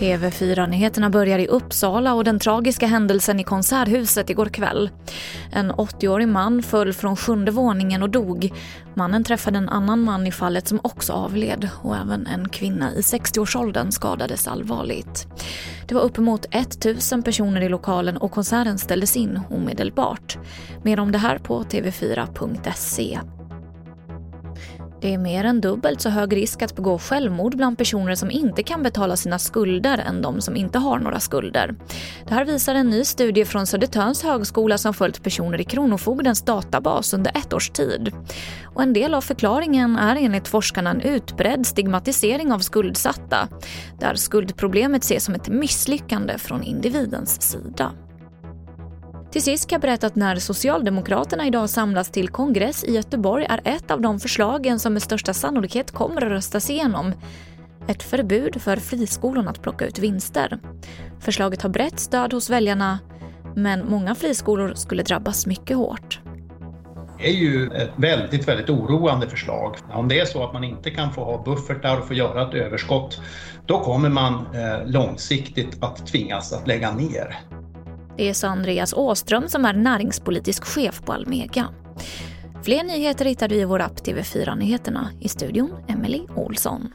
TV4-nyheterna börjar i Uppsala och den tragiska händelsen i Konserthuset igår kväll. En 80-årig man föll från sjunde våningen och dog. Mannen träffade en annan man i fallet som också avled och även en kvinna i 60-årsåldern skadades allvarligt. Det var uppemot 1000 personer i lokalen och konserten ställdes in omedelbart. Mer om det här på tv4.se. Det är mer än dubbelt så hög risk att begå självmord bland personer som inte kan betala sina skulder än de som inte har några skulder. Det här visar en ny studie från Södertörns högskola som följt personer i Kronofogdens databas under ett års tid. Och en del av förklaringen är enligt forskarna en utbredd stigmatisering av skuldsatta, där skuldproblemet ses som ett misslyckande från individens sida. Till sist kan jag berätta att när Socialdemokraterna idag samlas till kongress i Göteborg är ett av de förslagen som med största sannolikhet kommer att röstas igenom ett förbud för friskolorna att plocka ut vinster. Förslaget har brett stöd hos väljarna men många friskolor skulle drabbas mycket hårt. Det är ju ett väldigt, väldigt oroande förslag. Om det är så att man inte kan få ha buffertar och få göra ett överskott, då kommer man eh, långsiktigt att tvingas att lägga ner. Det sa Andreas Åström som är näringspolitisk chef på Almega. Fler nyheter hittar du i vår app TV4 Nyheterna. I studion Emily Olsson.